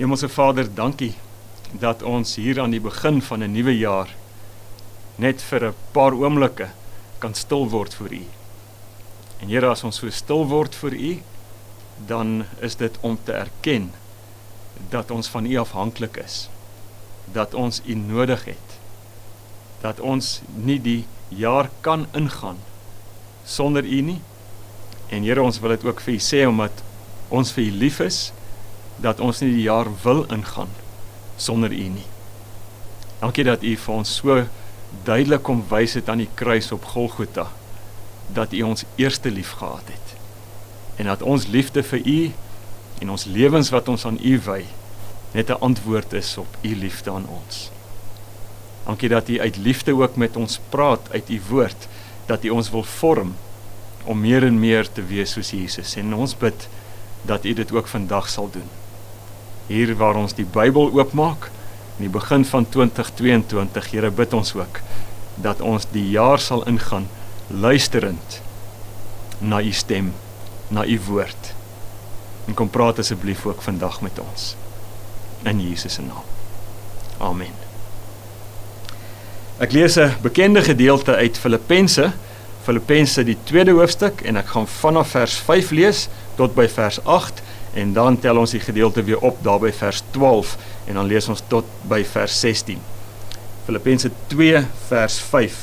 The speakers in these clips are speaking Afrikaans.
Hemelse Vader, dankie dat ons hier aan die begin van 'n nuwe jaar net vir 'n paar oomblikke kan stil word vir U. En Here, as ons so stil word vir U, dan is dit om te erken dat ons van U afhanklik is. Dat ons U nodig het. Dat ons nie die jaar kan ingaan sonder U nie. En Here, ons wil dit ook vir U sê omdat ons vir U lief is dat ons nie die jaar wil ingaan sonder U nie. Dankie dat U vir ons so duidelik kom wys het aan die kruis op Golgotha dat U ons eerste lief gehad het. En dat ons liefde vir U en ons lewens wat ons aan U wy net 'n antwoord is op U liefde aan ons. Dankie dat U uit liefde ook met ons praat uit U woord dat U ons wil vorm om meer en meer te wees soos Jesus en ons bid dat U dit ook vandag sal doen hier waar ons die Bybel oopmaak in die begin van 2022 Here bid ons ook dat ons die jaar sal ingaan luisterend na u stem na u woord. En kom praat asseblief ook vandag met ons. In Jesus se naam. Amen. Ek lees 'n bekende gedeelte uit Filippense Filippense die tweede hoofstuk en ek gaan vanaf vers 5 lees tot by vers 8 En dan tel ons die gedeelte weer op daar by vers 12 en dan lees ons tot by vers 16. Filippense 2 vers 5.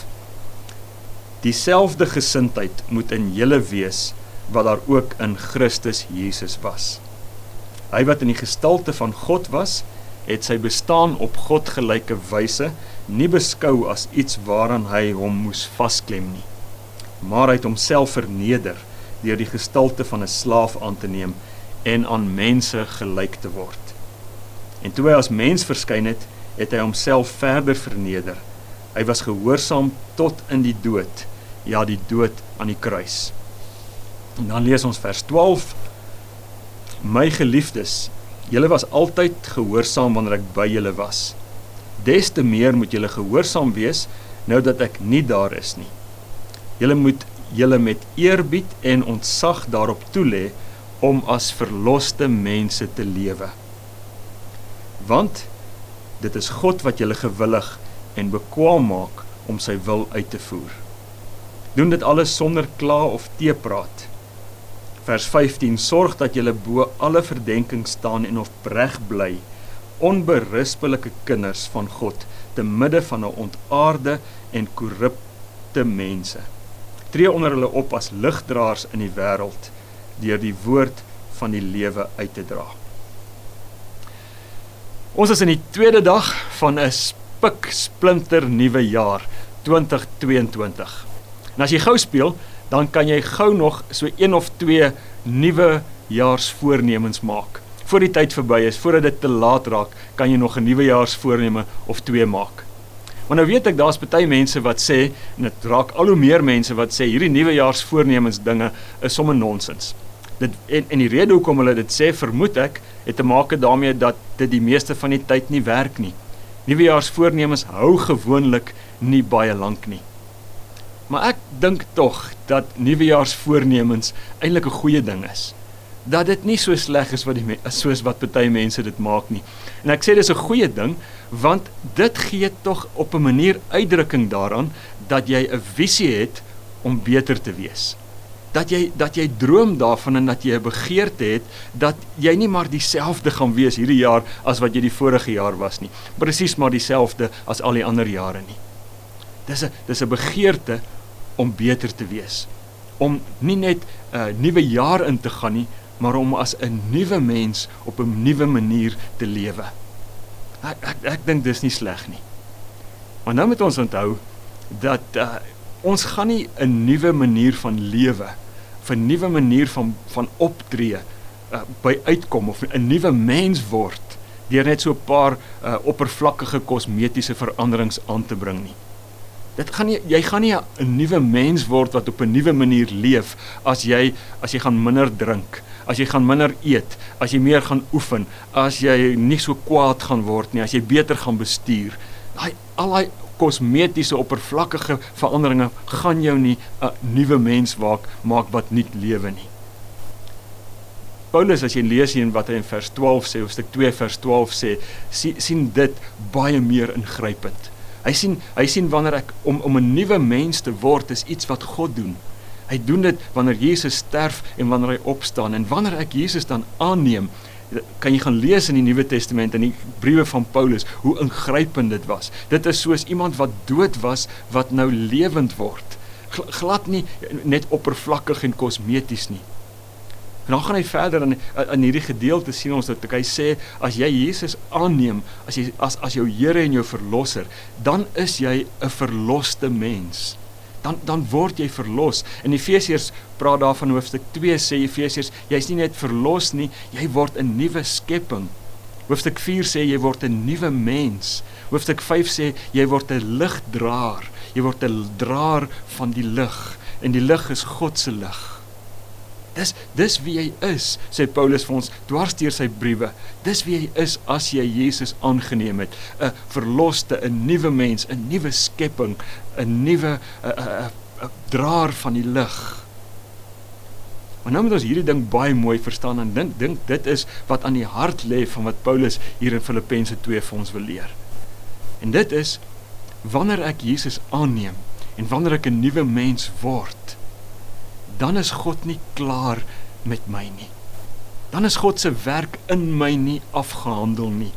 Dieselfde gesindheid moet in julle wees wat daar ook in Christus Jesus was. Hy wat in die gestalte van God was, het sy bestaan op God gelyke wyse nie beskou as iets waaraan hy hom moes vasklem nie, maar hy het homself verneder deur die gestalte van 'n slaaf aan te neem en aan mense gelyk te word. En toe hy as mens verskyn het, het hy homself verder verneder. Hy was gehoorsaam tot in die dood, ja die dood aan die kruis. En dan lees ons vers 12. My geliefdes, julle was altyd gehoorsaam wanneer ek by julle was. Des te meer moet julle gehoorsaam wees nou dat ek nie daar is nie. Julle moet julle met eerbied en ontzag daarop toelê om as verloste mense te lewe. Want dit is God wat julle gewillig en bekwaam maak om sy wil uit te voer. Doen dit alles sonder kla of teepraat. Vers 15 sorg dat julle bo alle verdenking staan en opreg bly, onberispelike kinders van God te midde van 'n ontaarde en korrupte mense. Tree onder hulle op as ligdraers in die wêreld deur die woord van die lewe uit te dra. Ons is in die tweede dag van 'n spik splinter nuwe jaar 2022. En as jy gou speel, dan kan jy gou nog so een of twee nuwe jaarsvoornemens maak. Voor die tyd verby is, voordat dit te laat raak, kan jy nog 'n nuwe jaarsvoorneme of twee maak. Maar nou weet ek daar's baie mense wat sê en dit raak al hoe meer mense wat sê hierdie nuwe jaarsvoornemens dinge is sommer nonsens dit en en die rede hoekom hulle dit sê vermoed ek het te maak daarmee dat dit die meeste van die tyd nie werk nie. Nuwejaarsvoornemens hou gewoonlik nie baie lank nie. Maar ek dink tog dat nuwejaarsvoornemens eintlik 'n goeie ding is. Dat dit nie so sleg is wat die soos wat baie mense dit maak nie. En ek sê dis 'n goeie ding want dit gee tog op 'n manier uitdrukking daaraan dat jy 'n visie het om beter te wees dat jy dat jy droom daarvan en dat jy 'n begeerte het dat jy nie maar dieselfde gaan wees hierdie jaar as wat jy die vorige jaar was nie. Presies maar dieselfde as al die ander jare nie. Dis 'n dis 'n begeerte om beter te wees. Om nie net 'n uh, nuwe jaar in te gaan nie, maar om as 'n nuwe mens op 'n nuwe manier te lewe. Ek ek, ek dink dis nie sleg nie. Maar nou moet ons onthou dat uh, ons gaan nie 'n nuwe manier van lewe 'n nuwe manier van van optree uh, by uitkom of 'n nuwe mens word deur net so 'n paar uh, oppervlakkige kosmetiese veranderings aan te bring nie. Dit gaan nie jy gaan nie 'n nuwe mens word wat op 'n nuwe manier leef as jy as jy gaan minder drink, as jy gaan minder eet, as jy meer gaan oefen, as jy nie so kwaad gaan word nie, as jy beter gaan bestuur. Daai al daai kosmetiese oppervlakkige veranderinge gaan jou nie 'n nuwe mens maak maak wat nie lewe nie. Paulus as jy lees hier wat hy in vers 12 sê, hoofstuk 2 vers 12 sê, sien sien dit baie meer ingrypend. Hy sien hy sien wanneer ek om om 'n nuwe mens te word is iets wat God doen. Hy doen dit wanneer Jesus sterf en wanneer hy opstaan en wanneer ek Jesus dan aanneem, kan jy gaan lees in die Nuwe Testament en die briewe van Paulus hoe ingrypend dit was. Dit is soos iemand wat dood was wat nou lewend word. Glad nie net oppervlakkig en kosmeties nie. En dan gaan hy verder in in hierdie gedeelte sien ons dat hy sê as jy Jesus aanneem as jy as as jou Here en jou verlosser, dan is jy 'n verloste mens. Dan dan word jy verlos. In Efesiërs praat daarvan hoofstuk 2 sê Efesiërs, jy's nie net verlos nie, jy word 'n nuwe skepping. Hoofstuk 4 sê jy word 'n nuwe mens. Hoofstuk 5 sê jy word 'n ligdraer. Jy word 'n draer van die lig en die lig is God se lig. Dis dis wie hy is, sê Paulus vir ons dwarsteer sy briewe. Dis wie hy is as jy Jesus aangeneem het, 'n verloste, 'n nuwe mens, 'n nuwe skepping, 'n nuwe 'n draer van die lig. Maar nou moet ons hierdie ding baie mooi verstaan en dink dink dit is wat aan die hart lê van wat Paulus hier in Filippense 2 vir ons wil leer. En dit is wanneer ek Jesus aanneem en wanneer ek 'n nuwe mens word, dan is God nie klaar met my nie. Dan is God se werk in my nie afgehandel nie.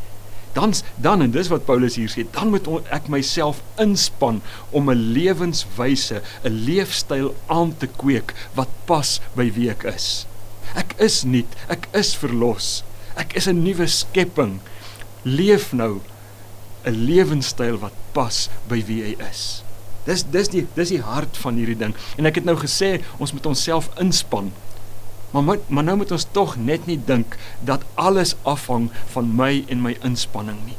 Dan dan en dis wat Paulus hier sê, dan moet ek myself inspann om 'n lewenswyse, 'n leefstyl aan te kweek wat pas by wie ek is. Ek is nie, ek is verlos. Ek is 'n nuwe skepping. Leef nou 'n lewenstyl wat pas by wie hy is. Dis dis die dis die hart van hierdie ding. En ek het nou gesê ons moet onsself inspann. Maar maar, maar nou moet ons tog net nie dink dat alles afhang van my en my inspanning nie.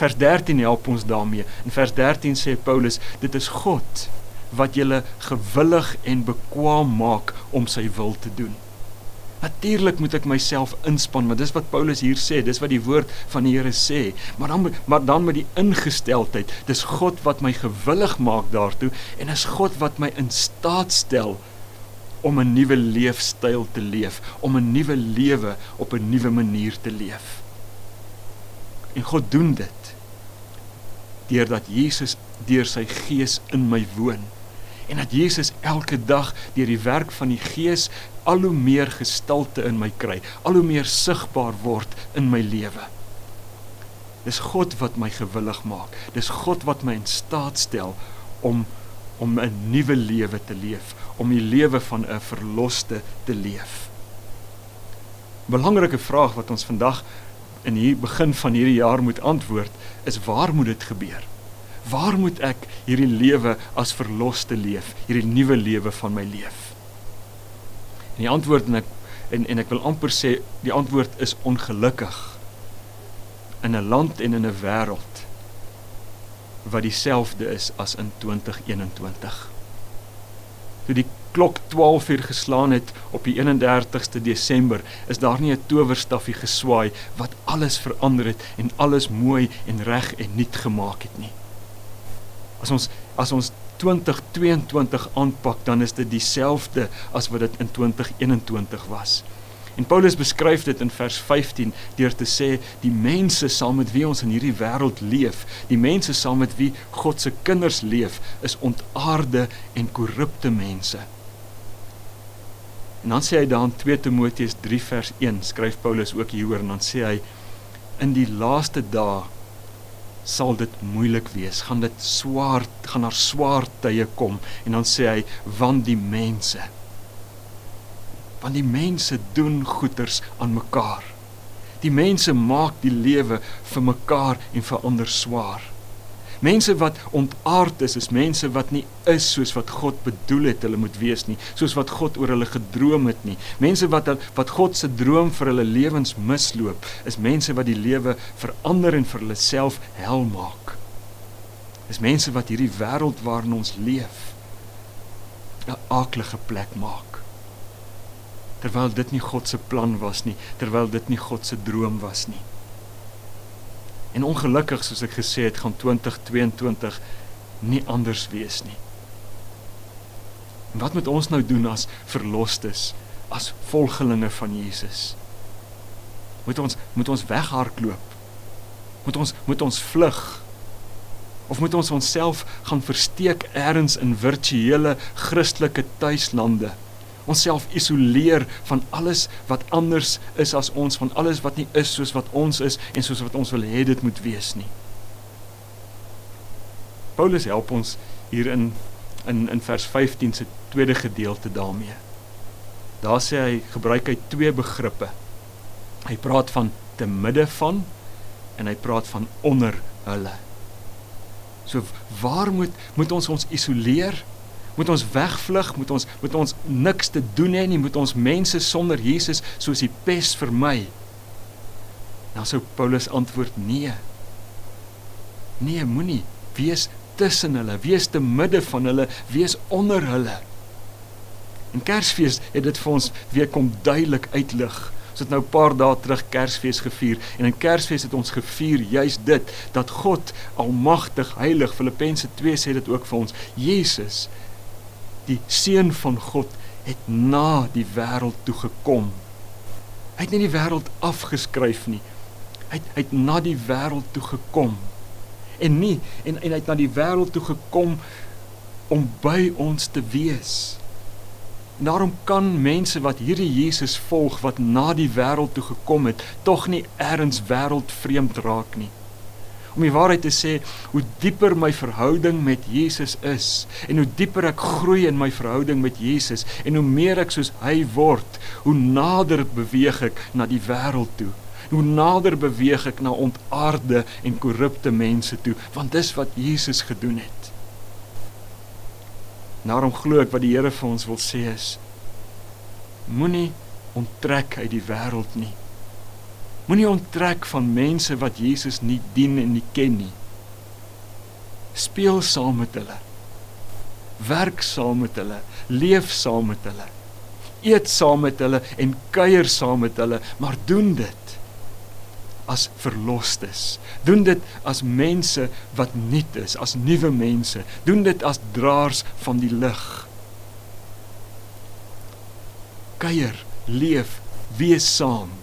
Vers 13 help ons daarmee. In vers 13 sê Paulus, dit is God wat julle gewillig en bekwam maak om sy wil te doen. Natuurlik moet ek myself inspann, maar dis wat Paulus hier sê, dis wat die woord van die Here sê. Maar dan maar dan met die ingesteldheid, dis God wat my gewillig maak daartoe en is God wat my in staat stel om 'n nuwe leefstyl te leef, om 'n nuwe lewe op 'n nuwe manier te leef. En God doen dit deurdat Jesus deur sy gees in my woon en dat Jesus elke dag deur die werk van die Gees al hoe meer gestalte in my kry, al hoe meer sigbaar word in my lewe. Dis God wat my gewillig maak. Dis God wat my in staat stel om om 'n nuwe lewe te leef, om die lewe van 'n verloste te leef. Belangrike vraag wat ons vandag in hier begin van hierdie jaar moet antwoord is waar moet dit gebeur? Waar moet ek hierdie lewe as verloste leef, hierdie nuwe lewe van my leef? En die antwoord en ek en en ek wil amper sê die antwoord is ongelukkig in 'n land en in 'n wêreld wat dieselfde is as in 2021. Toe die klok 12 uur geslaan het op die 31ste Desember, is daar nie 'n towerstafie geswaai wat alles verander het en alles mooi en reg en nuut gemaak het nie. As ons as ons 2022 aanpak, dan is dit dieselfde as wat dit in 2021 was. En Paulus beskryf dit in vers 15 deur te sê die mense saam met wie ons in hierdie wêreld leef, die mense saam met wie God se kinders leef, is ontaarde en korrupte mense. En dan sê hy dan 2 Timoteus 3 vers 1 skryf Paulus ook hieroor en dan sê hy in die laaste dae sal dit moeilik wees. Gaan dit swaar, gaan daar swaar tye kom en dan sê hy want die mense want die mense doen goeders aan mekaar. Die mense maak die lewe vir mekaar en vir ander swaar. Mense wat ontaard is, is mense wat nie is soos wat God bedoel het hulle moet wees nie, soos wat God oor hulle gedroom het nie. Mense wat wat God se droom vir hulle lewens misloop, is mense wat die lewe verander en vir hulle self hel maak. Is mense wat hierdie wêreld waarin ons leef 'n aaklige plek maak. Terwyl dit nie God se plan was nie, terwyl dit nie God se droom was nie. En ongelukkig soos ek gesê het, gaan 2022 nie anders wees nie. En wat moet ons nou doen as verlosters as volgelinge van Jesus? Moet ons moet ons weghardloop? Moet ons moet ons vlug? Of moet ons onsself gaan versteek elders in virtuele Christelike tuislande? Onsself isoleer van alles wat anders is as ons, van alles wat nie is soos wat ons is en soos wat ons wil hê dit moet wees nie. Paulus help ons hier in in in vers 15 se tweede gedeelte daarmee. Daar sê hy gebruik hy twee begrippe. Hy praat van te midde van en hy praat van onder hulle. So waar moet moet ons ons isoleer? Moet ons wegvlug? Moet ons moet ons niks te doen hê nie? Moet ons mense sonder Jesus soos die pes vermy? Nou sou Paulus antwoord nee. Nee, moenie wees tussen hulle, wees te midde van hulle, wees onder hulle. En Kersfees het dit vir ons weer kom duidelik uitlig. Ons het nou 'n paar dae terug Kersfees gevier en in Kersfees het ons gevier juis dit dat God almagtig heilig Filippense 2 sê dit ook vir ons. Jesus die seun van God het na die wêreld toe gekom. Hy het nie die wêreld afgeskryf nie. Hy het, hy het na die wêreld toe gekom en nie en en hy het na die wêreld toe gekom om by ons te wees. Daarom kan mense wat hierdie Jesus volg wat na die wêreld toe gekom het, tog nie eers wêreldvreemd raak nie. Om die waarheid te sê, hoe dieper my verhouding met Jesus is en hoe dieper ek groei in my verhouding met Jesus en hoe meer ek soos hy word, hoe nader beweeg ek na die wêreld toe hoe nader beweeg ek na ontaarde en korrupte mense toe, want dis wat Jesus gedoen het. Daarom glo ek wat die Here vir ons wil sê is moenie onttrek uit die wêreld nie. Moenie onttrek van mense wat Jesus nie dien en nie ken nie. Speel saam met hulle. Werk saam met hulle, leef saam met hulle. Eet saam met hulle en kuier saam met hulle, maar doen dit as verlosters. Doen dit as mense wat nuut is, as nuwe mense. Doen dit as draers van die lig. Kuier, leef, wees saam.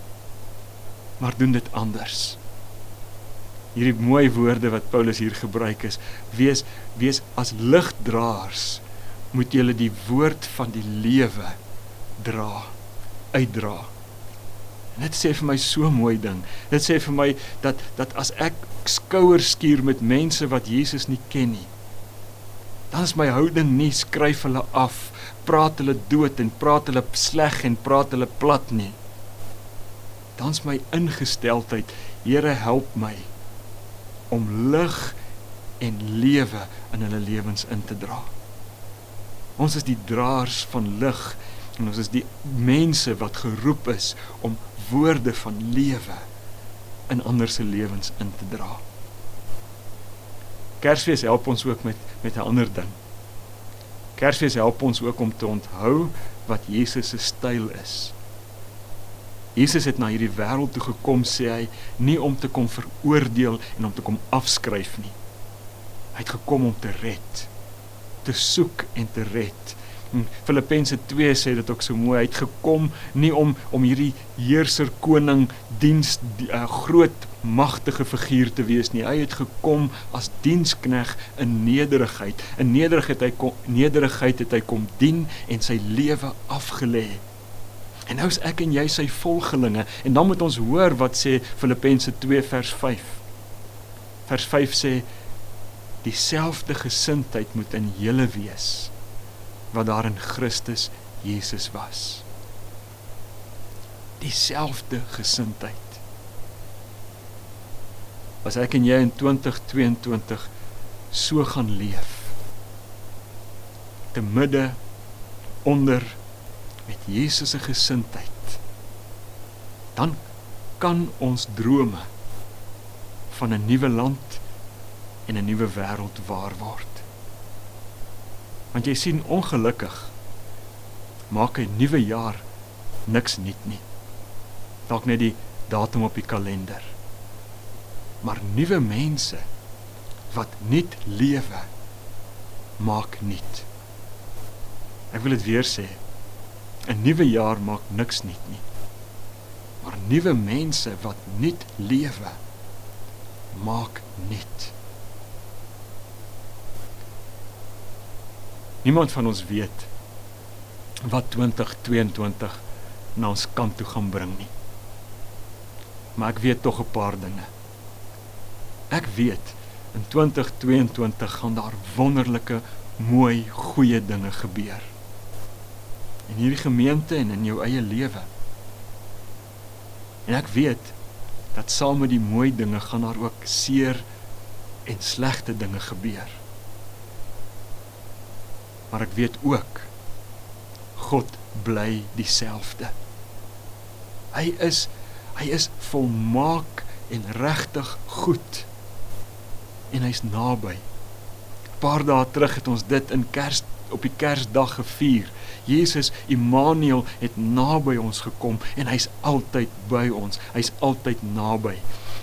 Maar doen dit anders. Hierdie mooi woorde wat Paulus hier gebruik is, wees wees as ligdraers moet julle die woord van die lewe dra, uitdra. En dit sê vir my so mooi ding. Dit sê vir my dat dat as ek skouers skuur met mense wat Jesus nie ken nie, dan is my houding nie skryf hulle af, praat hulle dood en praat hulle sleg en praat hulle plat nie. Dan's my ingesteldheid, Here help my om lig en lewe in hulle lewens in te dra. Ons is die draers van lig en ons is die mense wat geroep is om woorde van lewe in ander se lewens in te dra. Kersfees help ons ook met met 'n ander ding. Kersfees help ons ook om te onthou wat Jesus se styl is. Jesus het na hierdie wêreld toe gekom sê hy nie om te kom veroordeel en om te kom afskryf nie. Hy het gekom om te red, te soek en te red. Filippense 2 sê dit ook so mooi. Hy het gekom nie om om hierdie heerser koning diens die, uh, groot magtige figuur te wees nie. Hy het gekom as dienskneg in nederigheid. In nederigheid hy kom nederigheid het hy kom dien en sy lewe afgelê. En nou is ek en jy sy volgelinge en dan moet ons hoor wat sê Filippense 2 vers 5. Vers 5 sê dieselfde gesindheid moet in julle wees wat daar in Christus Jesus was. Dieselfde gesindheid. As ek en jy in 2022 so gaan leef te midde onder met Jesus se gesindheid dan kan ons drome van 'n nuwe land en 'n nuwe wêreld waar word. Want jy sien ongelukkig maak 'n nuwe jaar niks nuut nie. Dalk net die datum op die kalender. Maar nuwe mense wat nuut lewe maak nuut. Ek wil dit weer sê. 'n nuwe jaar maak niks nuut nie. Maar nuwe mense wat nuut lewe maak nuut. Niemand van ons weet wat 2022 na ons kant toe gaan bring nie. Maar ek weet tog 'n paar dinge. Ek weet in 2022 gaan daar wonderlike, mooi, goeie dinge gebeur. In hierdie gemeente en in jou eie lewe. En ek weet dat saam met die mooi dinge gaan daar ook seer en slegte dinge gebeur. Maar ek weet ook God bly dieselfde. Hy is hy is volmaak en regtig goed. En hy's naby. 'n Paar dae terug het ons dit in Kers op die Kersdag gevier. Jesus Immanuel het naby ons gekom en hy's altyd by ons. Hy's altyd naby.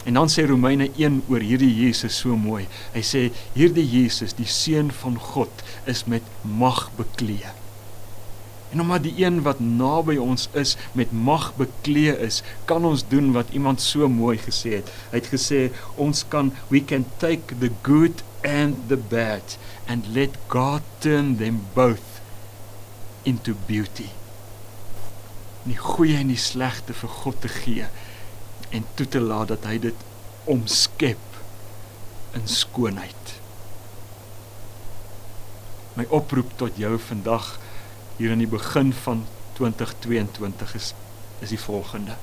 En dan sê Romeine 1 oor hierdie Jesus so mooi. Hy sê hierdie Jesus, die seun van God, is met mag bekleed. En omdat die een wat naby ons is met mag bekleed is, kan ons doen wat iemand so mooi gesê het. Hy het gesê ons kan we can take the good and the bad and let God turn them both into beauty. Die goeie en die slegte vir God te gee en toe te laat dat hy dit omskep in skoonheid. My oproep tot jou vandag hier in die begin van 2022 is is die volgende.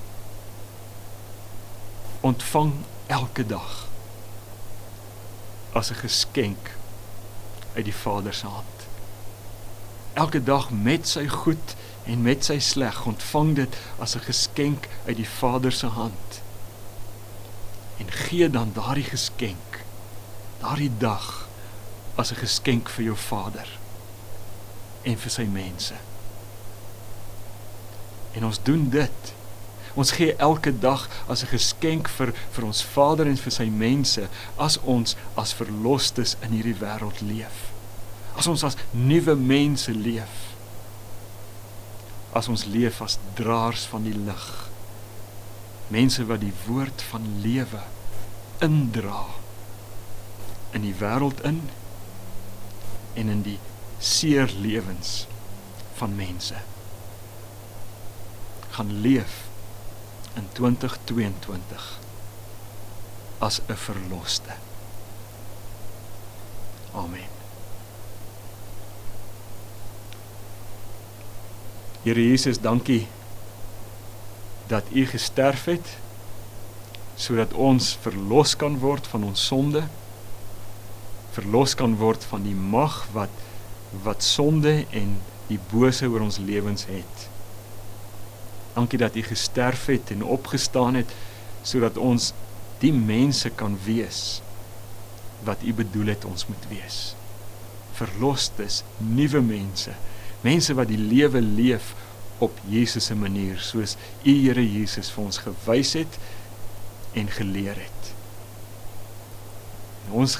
Ontvang elke dag as 'n geskenk uit die Vader se hand. Elke dag met sy goed en met sy sleg ontvang dit as 'n geskenk uit die Vader se hand en gee dan daardie geskenk daardie dag as 'n geskenk vir jou Vader en vir sy mense. En ons doen dit. Ons gee elke dag as 'n geskenk vir vir ons Vader en vir sy mense as ons as verlosters in hierdie wêreld leef. As ons as nuwe mense leef. As ons leef as draers van die lig mense wat die woord van lewe indra in die wêreld in en in die seer lewens van mense gaan leef in 2022 as 'n verloste. Amen. Here Jesus, dankie dat u gesterf het sodat ons verlos kan word van ons sonde verlos kan word van die mag wat wat sonde en die bose oor ons lewens het. Dankie dat u gesterf het en opgestaan het sodat ons die mense kan wees wat u bedoel het ons moet wees. Verlostes, nuwe mense, mense wat die lewe leef op Jesus se manier soos U Here Jesus vir ons gewys het en geleer het. En ons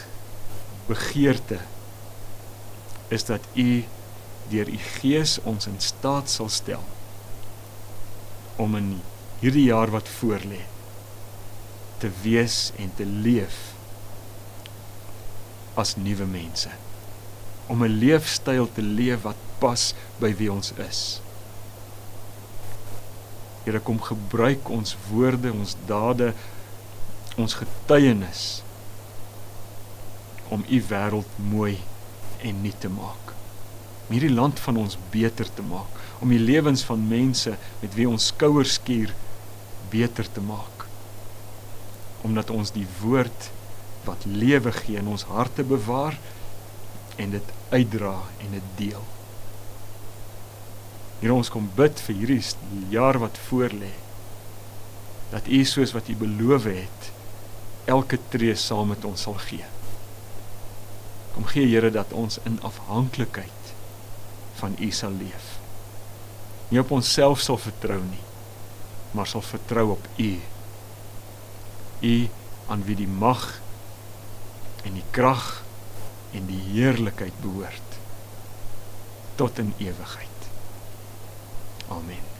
begeerte is dat U deur U Gees ons in staat sal stel om in hierdie jaar wat voorlê te wees en te leef as nuwe mense om 'n leefstyl te leef wat pas by wie ons is. Here kom gebruik ons woorde, ons dade, ons getuienis om u wêreld mooi en nuut te maak. Om hierdie land van ons beter te maak, om die lewens van mense met wie ons skouers skuur beter te maak. Omdat ons die woord wat lewe gee in ons harte bewaar en dit uitdra en dit deel. Here ons kom bid vir hierdie jaar wat voorlê. Dat U soos wat U beloof het, elke tree saam met ons sal gee. Kom gee Here dat ons in afhanklikheid van U sal leef. Nie op onsself sal vertrou nie, maar sal vertrou op U. U aan wie die mag en die krag en die heerlikheid behoort tot in ewigheid. Amen.